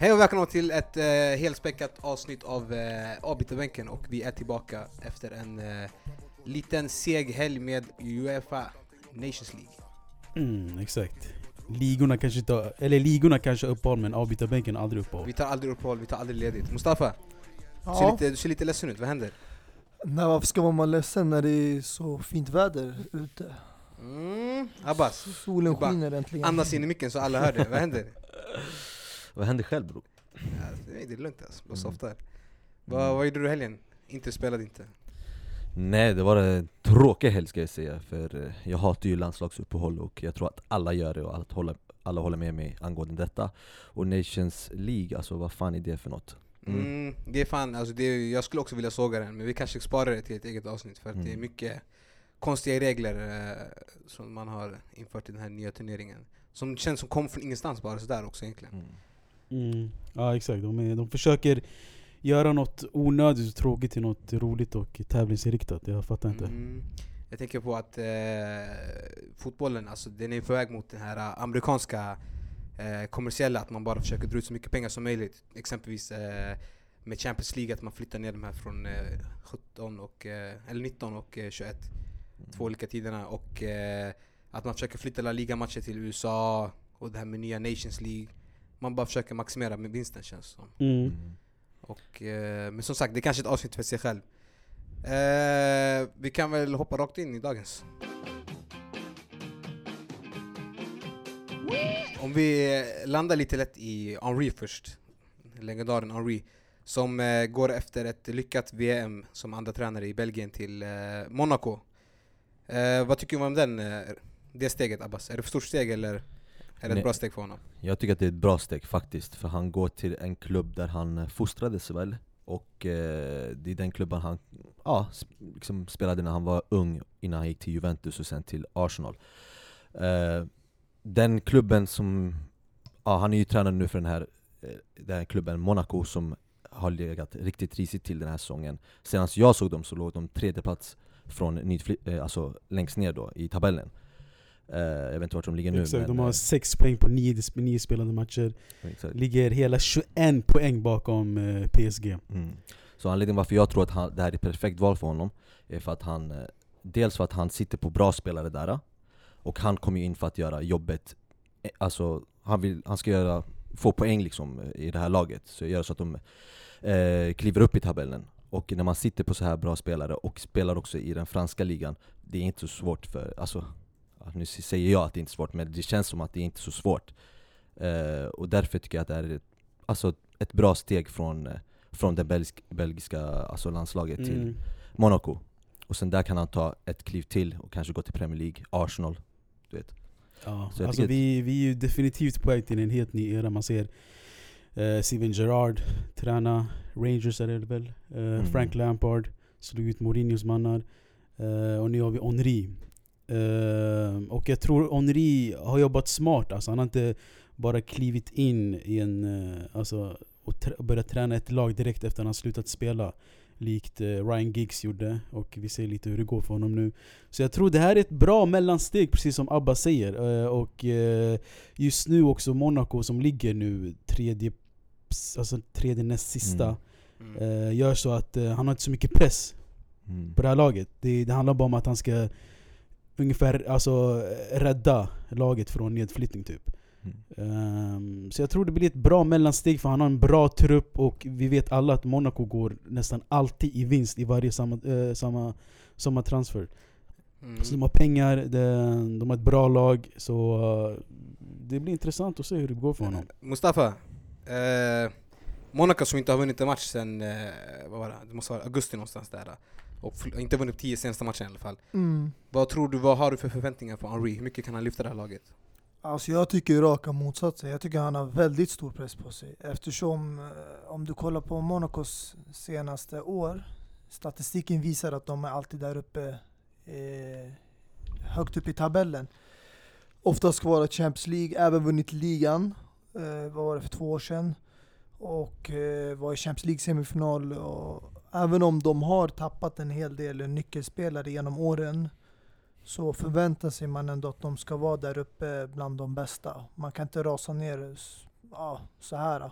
Hej och välkomna till ett eh, helspäckat avsnitt av eh, Avbytarbänken och vi är tillbaka efter en eh, liten seg helg med Uefa Nations League. Mm, exakt. Ligorna kanske inte, eller ligorna kanske har uppehåll men avbytarbänken har aldrig uppehåll. Vi tar aldrig uppehåll, vi tar aldrig ledigt. Mustafa, du, ser Ja, lite, du ser lite ledsen ut, vad händer? Nej, varför ska man vara ledsen när det är så fint väder ute? Mm, Abbas, Solen bara skiner äntligen. andas in i micken så alla hör det, vad händer? Vad händer själv bror? Ja, det är- det är lugnt alltså, bara Mm. Vad, vad gjorde du helgen? Inte spelade inte? Nej det var en tråkig helg ska jag säga, för eh, jag hatar ju landslagsuppehåll och jag tror att alla gör det och alla håller, alla håller med mig angående detta Och Nations League, alltså vad fan är det för något? Mm. Mm, det är fan, alltså det är, jag skulle också vilja såga den, men vi kanske sparar det till ett eget avsnitt för att det är Mm. mycket konstiga regler eh, som man har infört i den här nya turneringen. Som känns som kom från ingenstans bara sådär också egentligen. Mm. Mm. Ja exakt, de, är, de försöker göra något onödigt och tråkigt till något roligt och tävlingsinriktat. Jag fattar inte. Mm. Jag tänker på att eh, fotbollen, alltså den är på väg mot den här eh, amerikanska eh, kommersiella, att man bara försöker dra ut så mycket pengar som möjligt. Exempelvis eh, med Champions League, att man flyttar ner de här från eh, 17 och, eh, eller 19 och eh, 21. Två olika tiderna. Och eh, att man försöker flytta La Liga-matcher till USA och det här med nya Nations League. Man bara försöker maximera med vinsten känns det som. Mm. Mm. Och, eh, men som sagt, det är kanske är ett avsnitt för sig själv. Eh, vi kan väl hoppa rakt in i dagens. Om vi landar lite lätt i Henri först. Legendaren Henri. Som eh, går efter ett lyckat VM som andra tränare i Belgien till eh, Monaco. Eh, vad tycker du om den, eh, det steget Abbas? Är det för stort steg eller är det ett Nej. bra steg för honom? Jag tycker att det är ett bra steg faktiskt, för han går till en klubb där han eh, fostrades väl Och eh, det är den klubben han ja, liksom spelade när han var ung innan han gick till Juventus och sen till Arsenal Den klubben som, ja han är ju tränare nu för den här, eh, den här klubben Monaco som har legat riktigt risigt till den här säsongen Senast jag såg dem så låg de tredje plats från eh, alltså längst ner då i tabellen eh, Jag vet inte vart de ligger nu Exakt, men, de har eh, sex poäng på nio, nio spelade matcher. exakt. Ligger hela 21 poäng bakom eh, PSG. Mm. Så anledningen varför jag tror att han, det här är ett perfekt val för honom är för att han Dels för att han sitter på bra spelare där Och han kommer ju in för att göra jobbet eh, Alltså han, vill, han ska göra, få poäng liksom eh, i det här laget. Så göra så att de eh, kliver upp i tabellen. Och när man sitter på så här bra spelare och spelar också i den franska ligan Det är inte så svårt för, alltså Nu säger jag att det inte är svårt men det känns som att det är inte är så svårt. Eh, Och därför tycker jag att det är ett, alltså ett bra steg från eh, från det belgisk, belgiska alltså landslaget till Mm. Monaco. Och sen där kan han ta ett kliv till och kanske gå till Premier League, Arsenal Du vet Ja, Så alltså vi, vi är ju definitivt på väg till en helt ny era. Man ser eh, Steven Gerrard träna Rangers är det väl? Eh, Mm. Frank Lampard slog ut Mourinhos mannar. Eh, och nu har vi Henri. Eh, och jag tror Henri har jobbat smart. Alltså, han har inte bara klivit in i en, eh, alltså, och tr- börjat träna ett lag direkt efter att han slutat spela. Likt eh, Ryan Giggs gjorde. Och vi ser lite hur det går för honom nu. Så jag tror det här är ett bra mellansteg, precis som Abba säger. Eh, och eh, just nu också Monaco som ligger nu tredje, alltså tredje näst sista. Mm. Mm. Gör så att han har inte så mycket press mm. på det här laget. Det, det handlar bara om att han ska ungefär alltså, rädda laget från nedflyttning typ. Mm. Ehm, så jag tror det blir ett bra mellansteg för han har en bra trupp och vi vet alla att Monaco går nästan alltid i vinst i varje samma, eh, samma, samma transfer. Mm. Så de har pengar, de, de har ett bra lag, så eh, det blir intressant att se hur det går för honom. Mustafa, eh, Monaco som inte har vunnit en match sen, eh, vad var det? det måste vara augusti någonstans där. Och inte vunnit tio senaste matcherna i alla fall. Mm. Vad tror du, vad har du för förväntningar på Henri? Hur mycket kan han lyfta det här laget? Alltså jag tycker raka motsatsen. Jag tycker han har väldigt stor press på sig. Eftersom eh, om du kollar på Monacos senaste år, statistiken visar att de är alltid där uppe, eh, högt upp i tabellen. Oftast kvarat Champions League, även vunnit ligan, eh, vad var det för två år sedan. Och eh, var i Champions League semifinal och även om de har tappat en hel del nyckelspelare genom åren så förväntar sig man ändå att de ska vara där uppe bland de bästa. Man kan inte rasa ner ja, så här.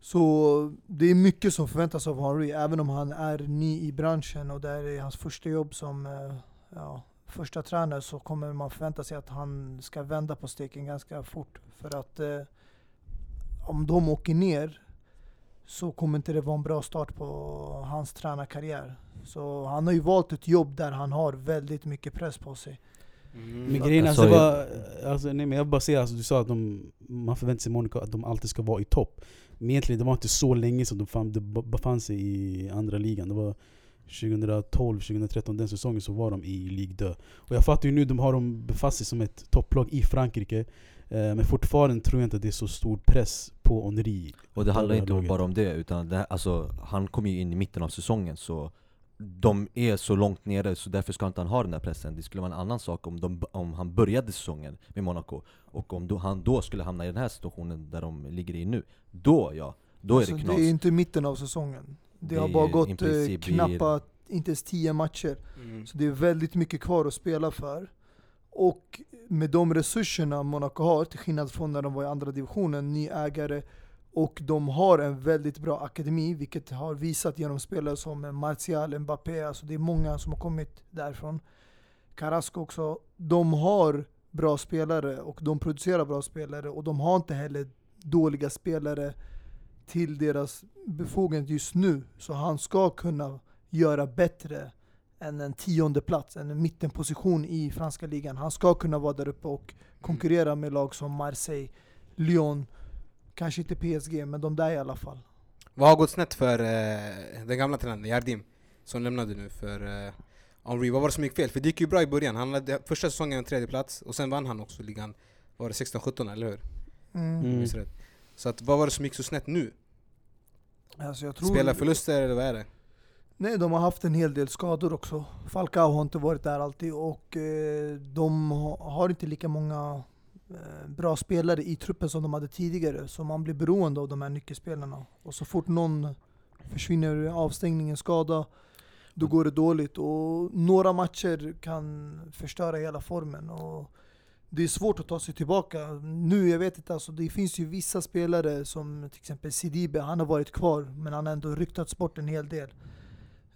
Så det är mycket som förväntas av Henry, även om han är ny i branschen och det här är hans första jobb som eh, ja, första tränare så kommer man förvänta sig att han ska vända på steken ganska fort. För att eh, om de åker ner så kommer inte det vara en bra start på hans tränarkarriär. Så han har ju valt ett jobb där han har väldigt mycket press på sig. Mm. Men grejen Alltså, alltså, jag- var, alltså, nej, men jag bara säger, alltså, du sa att de, man förväntar sig Monaco att de alltid ska vara i topp. Men egentligen det var inte så länge som de fann, de be- befann sig i andra ligan. Det var 2012, 2013, den säsongen så var de i Ligue 2. Och jag fattar ju nu, de har de befatt sig som ett topplag i Frankrike. Eh, men fortfarande tror jag inte att det är så stor press på Henri. Och det handlar inte laget. bara om det, utan det, här- alltså, han kom ju in i mitten av säsongen så de är så långt nere så därför ska inte han ha den där pressen. Det skulle vara en annan sak om, de, om han började säsongen med Monaco och om då, han då skulle hamna i den här situationen där de ligger i nu. Då ja, då är Alltså, det knas. det är inte mitten av säsongen. Det, Det har bara är gått eh, knappt, inte ens 10 matcher. Mm. Så det är väldigt mycket kvar att spela för. Och med de resurserna Monaco har, till skillnad från när de var i andra divisionen, ny ägare, och de har en väldigt bra akademi, vilket har visat genom spelare som Martial, Mbappé, alltså det är många som har kommit därifrån. Carrasco också. De har bra spelare och de producerar bra spelare och de har inte heller dåliga spelare till deras befogenhet just nu. Så han ska kunna göra bättre än en tionde plats, en mittenposition i franska ligan. Han ska kunna vara där uppe och konkurrera med lag som Marseille, Lyon, kanske inte PSG, men de där i alla fall. Vad har gått snett för eh, den gamla tränaren Jardim? Som lämnade nu för eh, Henry. Vad var det som gick fel? För det gick ju bra i början. Han hade första säsongen en tredje plats och sen vann han också ligan. Var det 16-17 eller hur? Mm. Mm. Så att, vad var det som gick så snett nu? Alltså tror, Spela förluster eller vad är det? Nej, de har haft en hel del skador också. Falcao har inte varit där alltid och eh, de ha- har inte lika många bra spelare i truppen som de hade tidigare. Så man blir beroende av de här nyckelspelarna. Och så fort någon försvinner avstängningen, skada, då går det dåligt. Och några matcher kan förstöra hela formen. Och det är svårt att ta sig tillbaka. Nu, jag vet inte, alltså, det finns ju vissa spelare som till exempel Sidibe, han har varit kvar men han har ändå ryktats bort en hel del.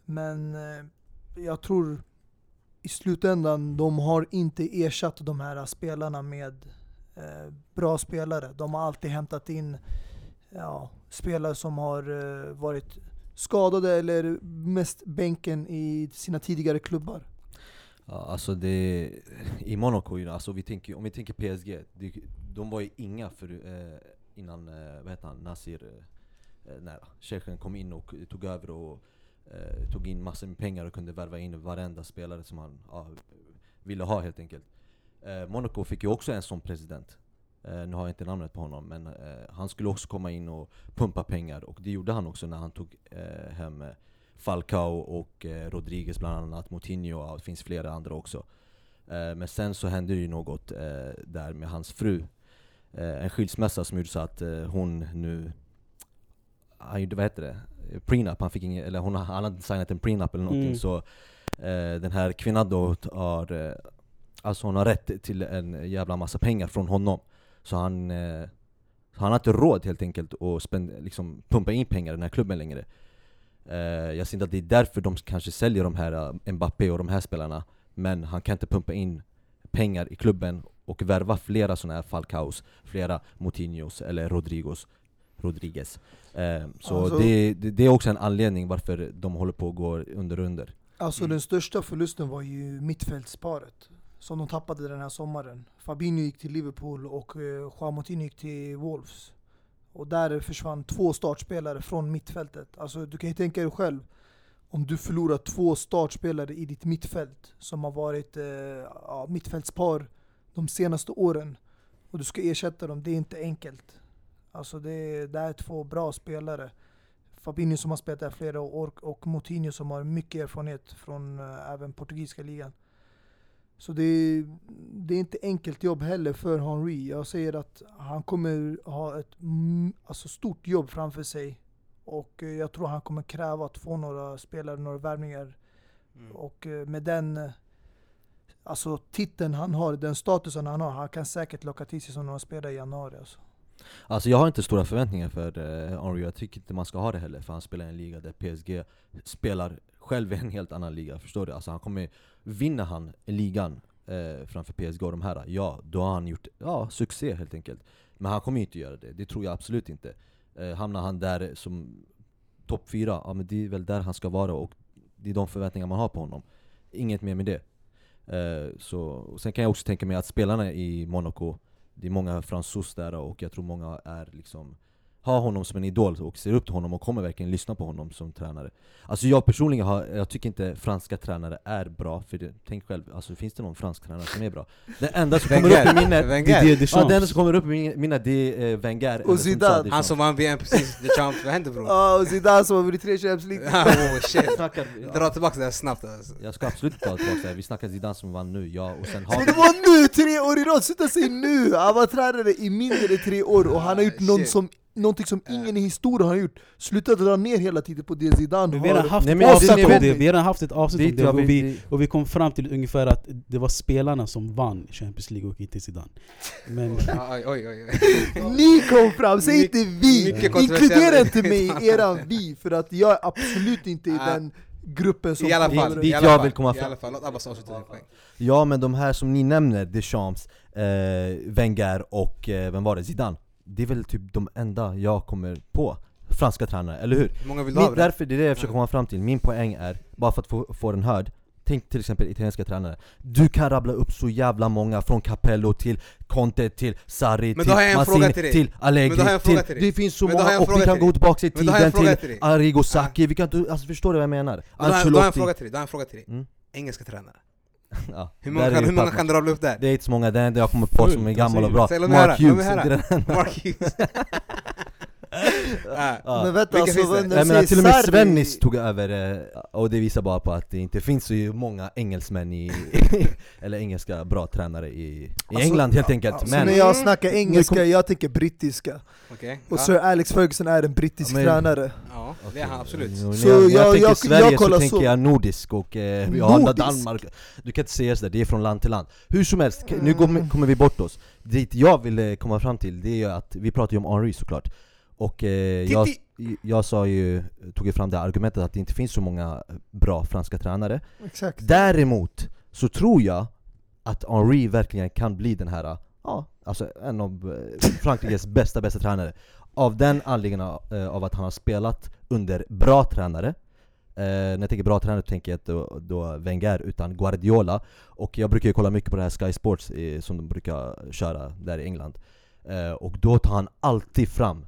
Men eh, jag tror i slutändan, de har inte ersatt de här spelarna med eh, Eh, bra spelare. De har alltid hämtat in ja, spelare som har eh, varit skadade eller mest bänken i sina tidigare klubbar. Ja, alltså det, i Monaco, alltså vi tänker, om vi tänker PSG, det, de var ju inga för, eh, innan, eh, vad heter han, Nasir, eh, eh, nära. Tjechen kom in och tog över och eh, tog in massor med pengar och kunde värva in varenda spelare som han ja, ville ha helt enkelt. Eh, Monaco fick ju också en sån president. Eh, nu har jag inte namnet på honom, men eh, han skulle också komma in och pumpa pengar och det gjorde han också när han tog hem Falcao och Rodriguez bland annat, Moutinho och det finns flera andra också. Men sen så hände det ju något där med hans fru. En skilsmässa som gjorde så att hon nu, han gjorde, vad heter det? Prenup, han fick ingen, eller hon, han hade signat en prenup eller någonting Mm. så eh, den här kvinnan då har, alltså hon har rätt till en jävla massa pengar från honom. Så han, eh, han har inte råd helt enkelt att spend, liksom, pumpa in pengar i den här klubben längre. Eh, jag ser inte att det är därför de kanske säljer de här uh, Mbappé och de här spelarna Men han kan inte pumpa in pengar i klubben och värva flera sådana här Falcaos, flera Moutinhos eller Rodrigos Rodriguez eh, Så Alltså- det, det, det är också en anledning varför de håller på att gå under under Alltså Mm. den största förlusten var ju mittfältsparet som de tappade den här sommaren. Fabinho gick till Liverpool och eh, Juan Moutinho gick till Wolves. Och där försvann två startspelare från mittfältet. Alltså du kan ju tänka dig själv, om du förlorar två startspelare i ditt mittfält som har varit eh, ja, mittfältspar de senaste åren och du ska ersätta dem, det är inte enkelt. Alltså det, det är två bra spelare. Fabinho som har spelat där flera år och Moutinho som har mycket erfarenhet från eh, även portugisiska ligan. Så det är, det är inte enkelt jobb heller för Henry. Jag säger att han kommer ha ett alltså stort jobb framför sig Och eh, jag tror han kommer kräva att få några spelare, några värvningar. Mm. Och eh, med den eh, alltså, titeln han har, den statusen han har, han kan säkert locka till sig som några spelare i januari. Alltså. Alltså jag har inte stora förväntningar för Henry, jag tycker inte man ska ha det heller för han spelar i en liga där PSG spelar själv i en helt annan liga, förstår du? Alltså han kommer, vinner han ligan eh, framför PSG och de här, ja då har han gjort ja, succé helt enkelt. Men han kommer ju inte göra det, det tror jag absolut inte. Eh, Hamnar han där som topp fyra, ja men det är väl där han ska vara och det är de förväntningar man har på honom. Inget mer med det. Eh, så, Sen kan jag också tänka mig att spelarna i Monaco Det är många fransos där och jag tror många är liksom har honom som en idol och ser upp till honom och kommer verkligen lyssna på honom som tränare Alltså jag personligen har, jag tycker inte franska tränare är bra, för det, tänk själv, alltså finns det någon fransk tränare som är bra? Det enda som kommer upp i minnet, Wenger. Didier ja, det enda Deschamps. som kommer upp i min- minnet det är eh, Wenger som Zidane. Deschamps. Han som vann VM precis, The Champ, vad hände bror? Ja, och Zidane som har vunnit tre Champions League. oh shit, dra tillbaka det här snabbt alltså. Jag ska absolut ta tillbaka det, vi snackar Zidane som vann nu, ja och sen har Så det var nu, tre år i rad, sluta säga nu! Han var tränare i mindre än tre år och han har gjort Ah, någon shit. som, någonting som ingen i historien har gjort Sluta dra ner hela tiden på det Zidane Men vi har har haft Nej, avsnitt ni om det, vi har haft ett avsnitt om det och vi, och vi kom fram till ungefär att det var spelarna som vann Champions League och inte Zidane Men Oj oj oj, oj. Ni kom fram, säg inte vi! Inkludera inte mig i eran vi, för att jag är absolut inte i Ah. den gruppen som I alla fall, Dit i alla jag fall, vill komma i fram. alla fall, låt Abbas avsluta din poäng Ja men de här som ni nämner, Deschamps, eh, Wenger och eh, vem var det? Zidane Det är väl typ de enda jag kommer på. Franska tränare, eller hur? Hur många vill du ha därför, det är det jag försöker komma fram till, min poäng är, bara för att få, få den hörd Tänk till exempel italienska tränare. Du kan rabbla upp så jävla många, från Capello till Conte till Sarri till Mancini till till Allegri till, till. Det finns så Men många, och vi kan gå tillbaka i tiden till till. Arrigo Sacchi, vi kan inte, alltså förstår du vad jag menar? Jag- då har jag en Ancelotti. fråga till dig, då har jag en fråga till dig. Mm. Engelska tränare ja, Hur många, kan, det hur många kan du rabbla upp där? Det är inte så många, det enda jag kommer på som är gammal och säger bra Mark Hughes, den. Mark Hughes. Ja. Men vänta, Vilka alltså, finns det? Jag menar till och med Sarri- Svennis tog över, eh, och det visar bara på att det inte finns så många engelsmän i, eller engelska bra tränare i, i Alltså, England helt enkelt Alltså, Men när jag snackar engelska, kom- jag tänker brittiska Okej, Och ja. Sir Alex Ferguson är en brittisk Ja, men- tränare ja, det är han absolut när Så jag, jag, jag- tänker jag- Sverige jag så kollar tänker så. jag nordisk och eh, vi har? Danmark Du kan inte säga sådär, det är från land till land Hur som helst, nu kommer, kommer vi bort oss Dit jag ville komma fram till, det är ju att vi pratar ju om Henry såklart Och eh, jag, jag sa ju, tog ju fram det argumentet att det inte finns så många bra franska tränare. Exakt. Däremot så tror jag att Henri verkligen kan bli den här, ja, alltså en av eh, Frankrikes bästa, bästa tränare. Av den anledningen eh, av att han har spelat under bra tränare. Eh, När jag tänker bra tränare tänker jag inte då, då Wenger utan Guardiola. Och jag brukar ju kolla mycket på det här Sky Sports eh, som de brukar köra där i England. Eh, Och då tar han alltid fram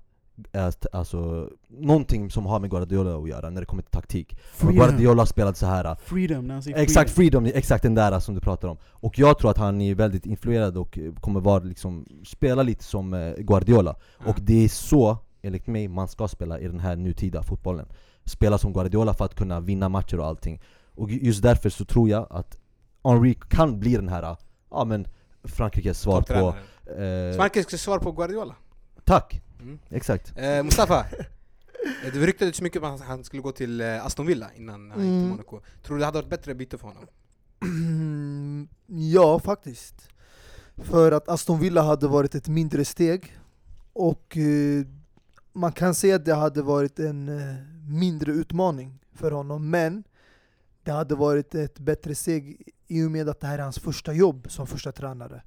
eh, Alltså, någonting som har med Guardiola att göra när det kommer till taktik Freedom. Guardiola spelat så här freedom, när han säger Exakt, freedom. freedom, exakt den där som du pratar om Och jag tror att han är väldigt influerad och kommer vara liksom, spela lite som eh, Guardiola Ja. Och det är så, enligt mig, man ska spela i den här nutida fotbollen Spela som Guardiola för att kunna vinna matcher och allting Och just därför så tror jag att Henri kan bli den här, ja men Frankrikes svar på... Eh, Frankrikes svar på Guardiola tack! Mm. Exakt eh, Mustafa, eh, det ryktades mycket om att han skulle gå till eh, Aston Villa innan han gick till Mm. Monaco Tror du det hade varit bättre byte för honom? ja, faktiskt. För att Aston Villa hade varit ett mindre steg. Och eh, man kan säga att det hade varit en eh, mindre utmaning för honom. Men det hade varit ett bättre steg i och med att det här är hans första jobb som första tränare.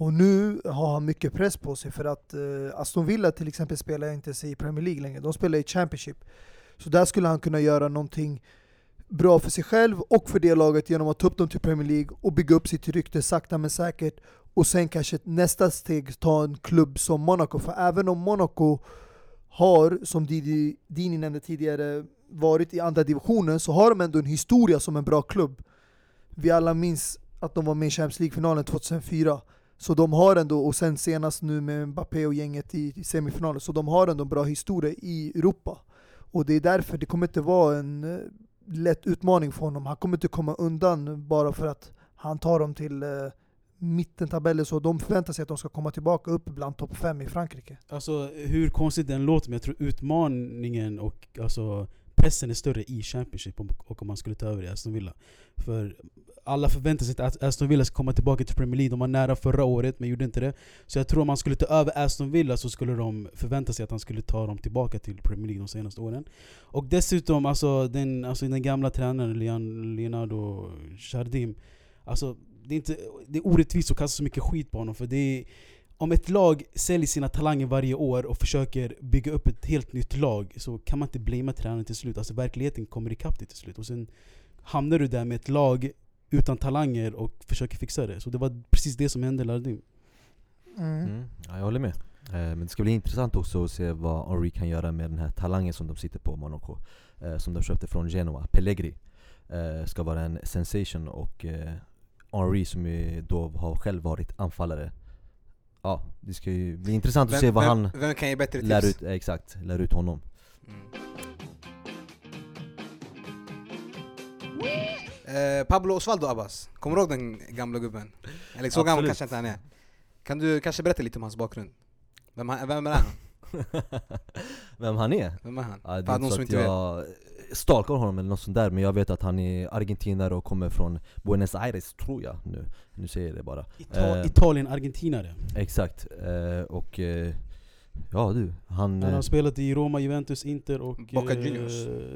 Och nu har han mycket press på sig för att eh, Aston Villa till exempel spelar inte sig i Premier League längre. De spelar i Championship. Så där skulle han kunna göra någonting bra för sig själv och för det laget genom att ta upp dem till Premier League och bygga upp sitt rykte sakta men säkert och sen kanske nästa steg ta en klubb som Monaco. För även om Monaco har, som Didi, Dini nämnde tidigare, varit i andra divisionen så har de ändå en historia som en bra klubb. Vi alla minns att de var med i Champions League-finalen 2004. Så de har ändå, och sen senast nu med Mbappé och gänget i, i semifinalen, så de har ändå en bra historia i Europa. Och det är därför det kommer inte vara en eh, lätt utmaning för honom. Han kommer inte komma undan bara för att han tar dem till eh, mittentabellen. så, de förväntar sig att de ska komma tillbaka upp bland topp fem i Frankrike. Alltså hur konstigt den låter, men jag tror utmaningen och alltså, pressen är större i Championship om- och om man skulle ta över i Aston Villa. För alla förväntar sig att Aston Villa ska komma tillbaka till Premier League. De var nära förra året men gjorde inte det. Så jag tror om man skulle ta över Aston Villa så skulle de förvänta sig att han skulle ta dem tillbaka till Premier League de senaste åren. Och dessutom, alltså den, alltså, den gamla tränaren Leon, Leonardo Jardim. Alltså, det, är inte, det är orättvist att kasta så mycket skit på honom. För det är, om ett lag säljer sina talanger varje år och försöker bygga upp ett helt nytt lag så kan man inte blamea tränaren till slut. Alltså verkligheten kommer ikapp dig till slut. Och sen hamnar du där med ett lag utan talanger och försöker fixa det. Så det var precis det som hände Lardim. Mm. Mm, ja, jag håller med. Eh, men det ska bli intressant också att se vad Henri kan göra med den här talangen som de sitter på, Monaco. Eh, som de köpte från Genoa, Pellegri. Eh, ska vara en sensation och eh, Henri som ju då har själv varit anfallare. Ja, det ska ju bli intressant att se vad vem, han vem kan ge bättre tips? lär ut, exakt, lär ut honom. Mm. Eh, Pablo Osvaldo Abbas, kommer du ihåg den gamla gubben? Eller så gammal kanske inte han är. Kan du kanske berätta lite om hans bakgrund? Vem, han, vem är han? Vem han är? Vem är han? Ja, det är någon inte så som att inte jag stalkar honom eller något sånt där men jag vet att han är argentinare och kommer från Buenos Aires tror jag nu. Nu säger jag det bara. Ita- Eh. Italien, argentinare. Exakt, eh, och eh, ja du, han... Han har eh, spelat i Roma, Juventus, Inter och Boca eh, Juniors.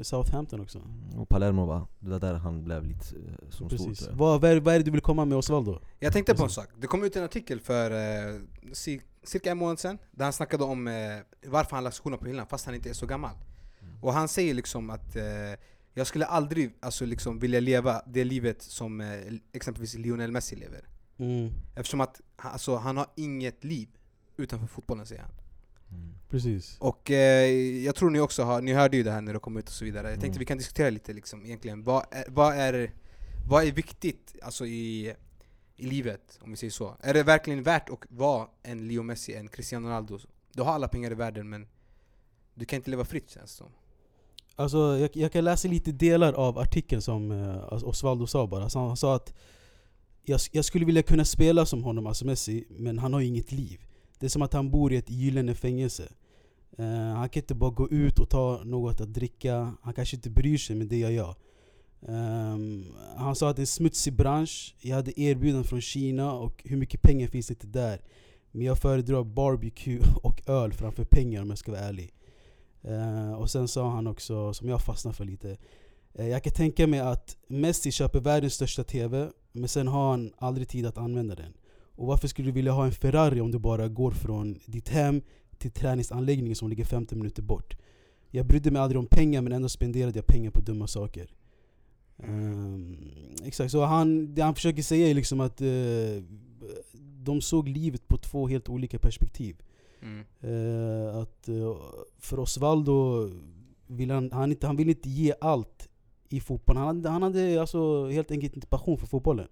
Southampton också. och Palermo va? Det var där han blev lite eh, som stor Precis. jag. Vad, vad, är, vad är det du vill komma med Osvaldo? Jag tänkte på en sak, det kom ut en artikel för eh, ci- cirka en månad sedan Där han snackade om eh, varför han lagt skorna på hyllan fast han inte är så gammal Och han säger liksom att eh, jag skulle aldrig alltså, liksom, vilja leva det livet som eh, exempelvis Lionel Messi lever Mm, Eftersom att han- alltså, han har inget liv utanför fotbollen säger han Mm. Precis. Och eh, jag tror ni också har, ni hörde ju det här när det kom ut och så vidare Jag tänkte Mm. vi kan diskutera lite liksom egentligen Vad är, vad är, vad är viktigt alltså, i, i livet, om vi säger så? Är det verkligen värt att vara en Leo Messi, en Cristiano Ronaldo? Du har alla pengar i världen men du kan inte leva fritt känns det som Alltså, jag, jag kan läsa lite delar av artikeln som eh, Osvaldo sa bara. Alltså, han sa att jag, jag skulle vilja kunna spela som honom, alltså Messi, men han har ju inget liv. Det är som att han bor i ett gyllene fängelse. Uh, han kan inte bara gå ut och ta något att dricka. Han kanske inte bryr sig, men det gör jag. Um, han sa att det är en smutsig bransch. Jag hade erbjudanden från Kina och hur mycket pengar finns det inte där? Men jag föredrar barbecue och öl framför pengar om jag ska vara ärlig. Uh, och sen sa han också, som jag fastnade för lite Uh, Jag kan tänka mig att Messi köper världens största TV Men sen har han aldrig tid att använda den och varför skulle du vilja ha en Ferrari om du bara går från ditt hem till träningsanläggningen som ligger 50 minuter bort? Jag brydde mig aldrig om pengar men ändå spenderade jag pengar på dumma saker Ehm, Exakt, så han, det han försöker säga är liksom att eh, de såg livet på två helt olika perspektiv mm. Eh, att eh, för Osvaldo vill han, han, inte, han vill inte ge allt i fotbollen. Han hade, han hade alltså helt enkelt inte passion för fotbollen.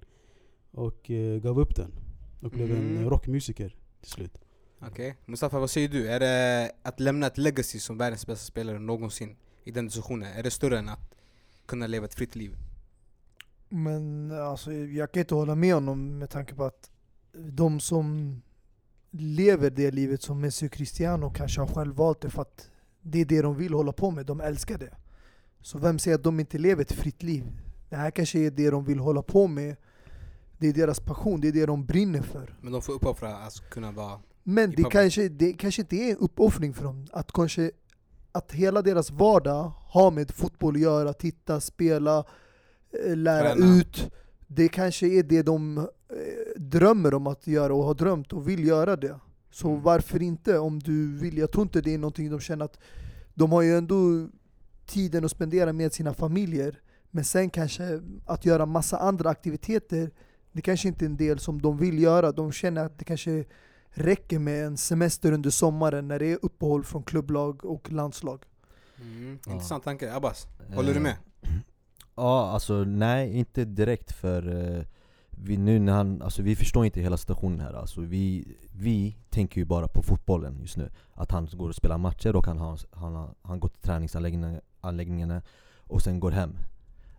Och eh, gav upp den. Och blev en Mm. rockmusiker till slut. Okej, Mustafa vad säger du? Är det att lämna ett legacy som världens bästa spelare någonsin i den diskussionen, är det större än att kunna leva ett fritt liv? Men alltså, jag kan inte hålla med honom med tanke på att de som lever det livet som Messi och Cristiano kanske har själv valt det för att det är det de vill hålla på med, de älskar det. Så vem säger att de inte lever ett fritt liv? Det här kanske är det de vill hålla på med, det är deras passion, det är det de brinner för. Men de får uppoffra att kunna vara... Men det kanske, det kanske inte är en uppoffring för dem. Att, kanske, att hela deras vardag har med fotboll att göra, titta, spela, eh, lära Träna. ut. Det kanske är det de eh, drömmer om att göra och har drömt och vill göra det. Så Mm. varför inte om du vill? Jag tror inte det är någonting de känner att de har ju ändå tiden att spendera med sina familjer. Men sen kanske att göra massa andra aktiviteter, det kanske inte är en del som de vill göra. De känner att det kanske räcker med en semester under sommaren när det är uppehåll från klubblag och landslag. Mm. Ja. Intressant tanke, Abbas. Håller du med? Ja, alltså nej, inte direkt för eh, vi, nu när han, alltså, vi förstår inte hela situationen här. Alltså, vi, vi tänker ju bara på fotbollen just nu. Att han går och spelar matcher och han, har, han, har- han går till träningsanläggningarna anläggningarna och sen går hem.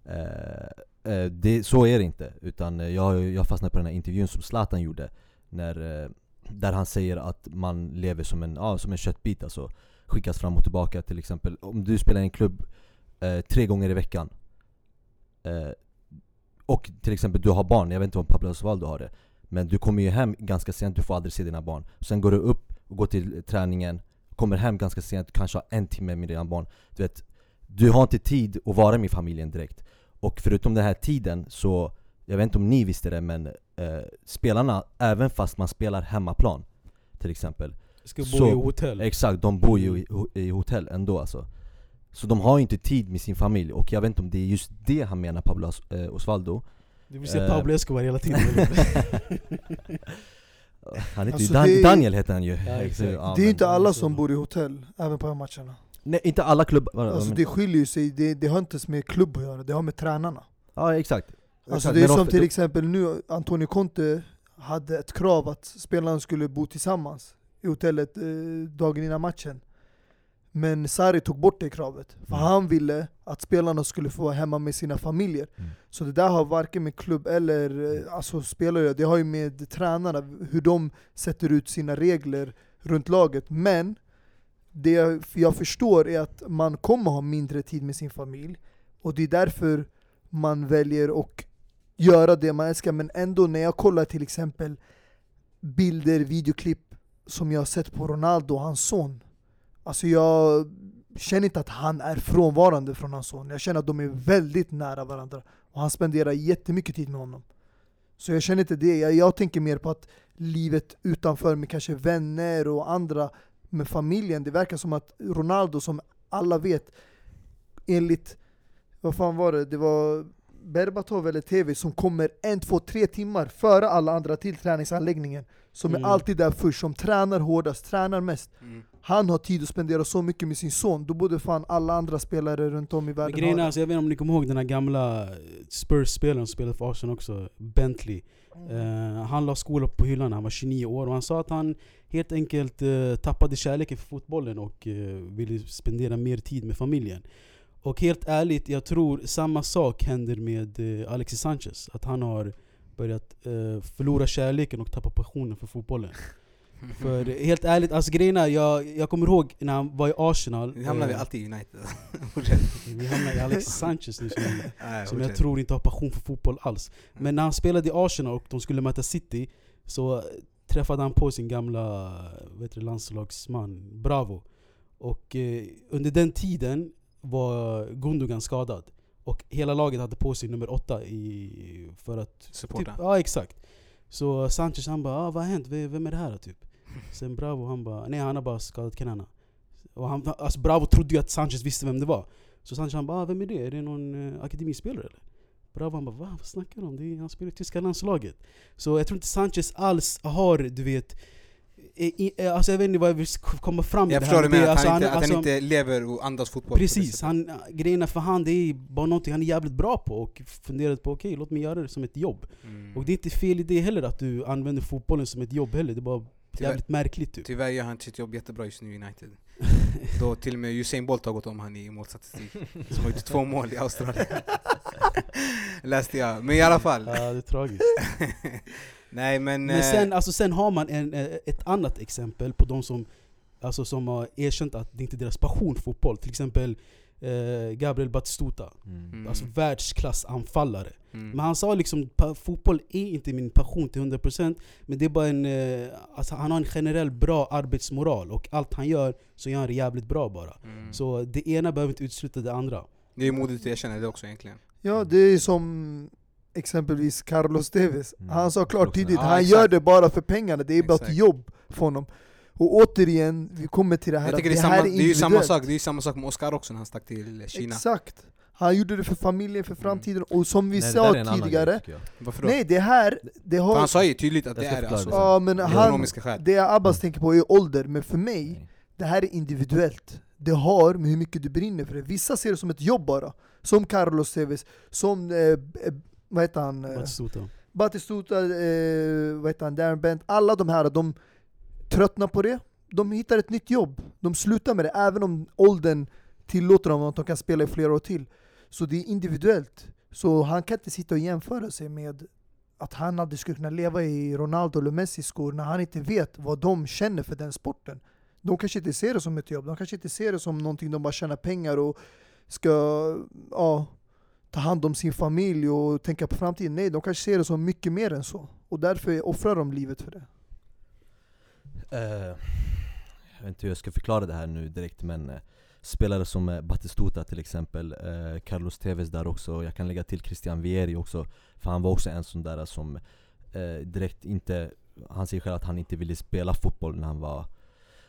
Eh, eh, Eh, det, så är det inte. Utan eh, jag, jag fastnade på den här intervjun som Zlatan gjorde. När, eh, där han säger att man lever som en, ja, som en köttbit alltså. Skickas fram och tillbaka till exempel. Om du spelar i en klubb eh, tre gånger i veckan. Eh, och till exempel du har barn, jag vet inte om Pablo Osvaldo har det. Men du kommer ju hem ganska sent, du får aldrig se dina barn. Sen går du upp och går till träningen, kommer hem ganska sent, kanske har en timme med dina barn. Du vet, du har inte tid att vara med familjen direkt. Och förutom den här tiden så, jag vet inte om ni visste det men eh, spelarna, även fast man spelar hemmaplan till exempel Ska bo Så- i hotell. Exakt, de bor ju i, i hotell ändå alltså Så de har ju inte tid med sin familj, och jag vet inte om det är just det han menar Pablo eh, Osvaldo Du vill se Eh. Pablo Escobar hela tiden Han heter Alltså, ju Dan- Daniel heter han ju exakt. Ja, det är men- inte alla så- som bor i hotell, även på matcherna. Nej inte alla klubbar Alltså det skiljer sig, det, det har inte ens med klubb att göra, det har med tränarna. Ja exakt Alltså Exakt, det är men som till exempel nu, Antonio Conte hade ett krav att spelarna skulle bo tillsammans i hotellet eh, dagen innan matchen. Men Sarri tog bort det kravet, för Mm. han ville att spelarna skulle få vara hemma med sina familjer. Mm. Så det där har varken med klubb eller eh, alltså spelare det har ju med tränarna, hur de sätter ut sina regler runt laget. Men det jag- förstår är att man kommer ha mindre tid med sin familj, och det är därför man väljer att göra det man älskar. Men ändå när jag kollar till exempel bilder, videoklipp som jag har sett på Ronaldo och hans son. Alltså jag känner inte att han är frånvarande från hans son. Jag känner att de är väldigt nära varandra. Och han spenderar jättemycket tid med honom. Så jag känner inte det. Jag, jag tänker mer på att livet utanför med kanske vänner och andra med familjen. Det verkar som att Ronaldo, som alla vet, enligt, vad fan var det? Det var Berbatov eller TV som kommer en, två, tre timmar före alla andra till träningsanläggningen. Som Mm. är alltid där först, som tränar hårdast, tränar mest. Mm. Han har tid att spendera så mycket med sin son, då borde fan alla andra spelare runt om i Men världen grejen är, ha alltså, jag vet inte om ni kommer ihåg den här gamla Spurs-spelaren som spelade för Arsenal också, Bentley. det. Eh, han la skolan på hyllan när han var 29 år och han sa att han helt enkelt eh, tappade kärleken för fotbollen och eh, ville spendera mer tid med familjen. Och helt ärligt, jag tror samma sak händer med eh, Alexis Sanchez. Att han har börjat eh, förlora kärleken och tappa passionen för fotbollen. För helt ärligt, alltså grejen är, jag, jag kommer ihåg när han var i Arsenal. Nu hamnar vi alltid i United. vi hamnar i Alexis Sanchez nu som Nej, som jag tror inte har passion för fotboll alls. Men när han spelade i Arsenal och de skulle möta City så träffade han på sin gamla vet du, landslagsman Bravo. Och eh, under den tiden var Gundogan skadad. Och hela laget hade på sig nummer åtta i, för att... Supporta. Typ, ja exakt. Så Sanchez han bara ah, 'Vad har hänt? Vem är det här?' då?" typ. Sen Bravo han bara 'Nej han har bara skadat knäna' Och han, alltså Bravo trodde ju att Sanchez visste vem det var. Så Sanchez han bara ah, 'Vem är det? Är det någon eh, akademispelare eller?' Bravo han bara 'Va? Vad snackar du om? Det är, han spelar i tyska landslaget' Så jag tror inte Sanchez alls har, du vet i, i, alltså jag vet inte vad jag vill komma fram med Jag det förstår här, det men men att, alltså, han inte, att alltså, han inte lever och andas fotboll Precis, han, grejerna för han det är bara någonting han är jävligt bra på och funderat på okej, låt mig göra det som ett jobb. Mm. Och det är inte fel i det heller att du använder fotbollen som ett jobb heller, det är bara Tyvärr- jävligt märkligt typ. Tyvärr gör han sitt jobb jättebra just nu i United. Då till och med Usain Bolt har gått om han i målstatistik. Som har gjort två mål i Australien. Läste jag. Men i alla fall. Ja, det är tragiskt. Nej men... Men eh, sen, alltså, sen har man en, eh, ett annat exempel på de som, alltså, som har erkänt att det inte är deras passion fotboll. Till exempel eh, Gabriel Batistuta. Mm. Alltså världsklassanfallare. mm. Men han sa liksom fotboll är inte min passion till 100% Men det är bara en, eh, alltså, han har en generell bra arbetsmoral och allt han gör så gör han det jävligt bra bara. Mm. Så det ena behöver inte utesluta det andra. Det är modigt att erkänna det också egentligen. Ja, det är som exempelvis Carlos Tevez. Mm. Han sa klart tidigt, han exakt. gör det bara för pengarna, det är bara ett jobb för honom. Och återigen, vi kommer till det här Jag att det, det, är samma, här det är är ju samma sak, det är ju samma sak med Oscar också när han stack till Kina. Exakt. Han gjorde det för familjen, för framtiden, och som vi Nej, det sa är tidigare, grej, nej det här, det För har... han sa ju tydligt att Jag det ska är förklara alltså, det Ja men han, ekonomiska skäl. det Abbas tänker på är ålder, men för mig, det här är individuellt. Det har med hur mycket du brinner för det. Vissa ser det som ett jobb bara. Som Carlos Tevez, som, eh, eh, vad heter han? Eh, Batistuta. Batistuta, eh, vad heter han, Darren Bent, alla de här, de tröttnar på det. De hittar ett nytt jobb. De slutar med det, även om åldern tillåter dem att de kan spela i flera år till. Så det är individuellt. Så han kan inte sitta och jämföra sig med att han aldrig skulle kunna leva i Ronaldo eller Messis skor när han inte vet vad de känner för den sporten. De kanske inte ser det som ett jobb, de kanske inte ser det som någonting de bara tjänar pengar och ska ja, ta hand om sin familj och tänka på framtiden. Nej, de kanske ser det som mycket mer än så. Och därför offrar de livet för det. Eh, jag vet inte hur jag ska förklara det här nu direkt men eh, Spelare som eh, Batistuta till exempel, eh, Carlos Tevez där också, jag kan lägga till Christian Vieri också För han var också en sån där som eh, direkt inte, han säger själv att han inte ville spela fotboll när han var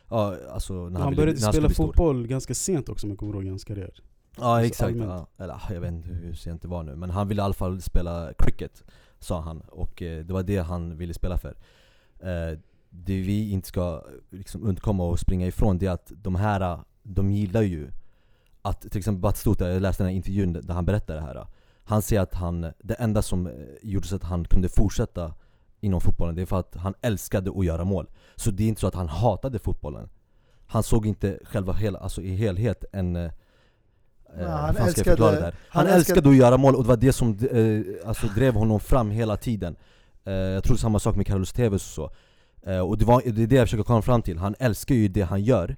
Ja, alltså när han, Han ville, började när han spela bli stor. fotboll ganska sent också om jag kommer ihåg hans karriär. Ja Alltså exakt, ja. eller ah, jag vet inte hur sent det var nu Men han ville i alla fall spela cricket, sa han Och eh, det var det han ville spela för eh, Det vi inte ska liksom undkomma och springa ifrån det är att de här, de gillar ju att till exempel Batistuta, jag läste den här intervjun där han berättade det här. Han säger att han, det enda som eh, gjorde så att han kunde fortsätta inom fotbollen Det är för att han älskade att göra mål. Så det är inte så att han hatade fotbollen. Han såg inte själva hela, alltså i helhet en eh, Ja, eh, han jag älskade- här? Han, han älskade- att göra mål och det var det som eh, alltså, drev honom fram hela tiden. Eh, Jag tror samma sak med Carlos Tevez och så. eh, Och det, var, det är det jag försöker komma fram till, han älskar ju det han gör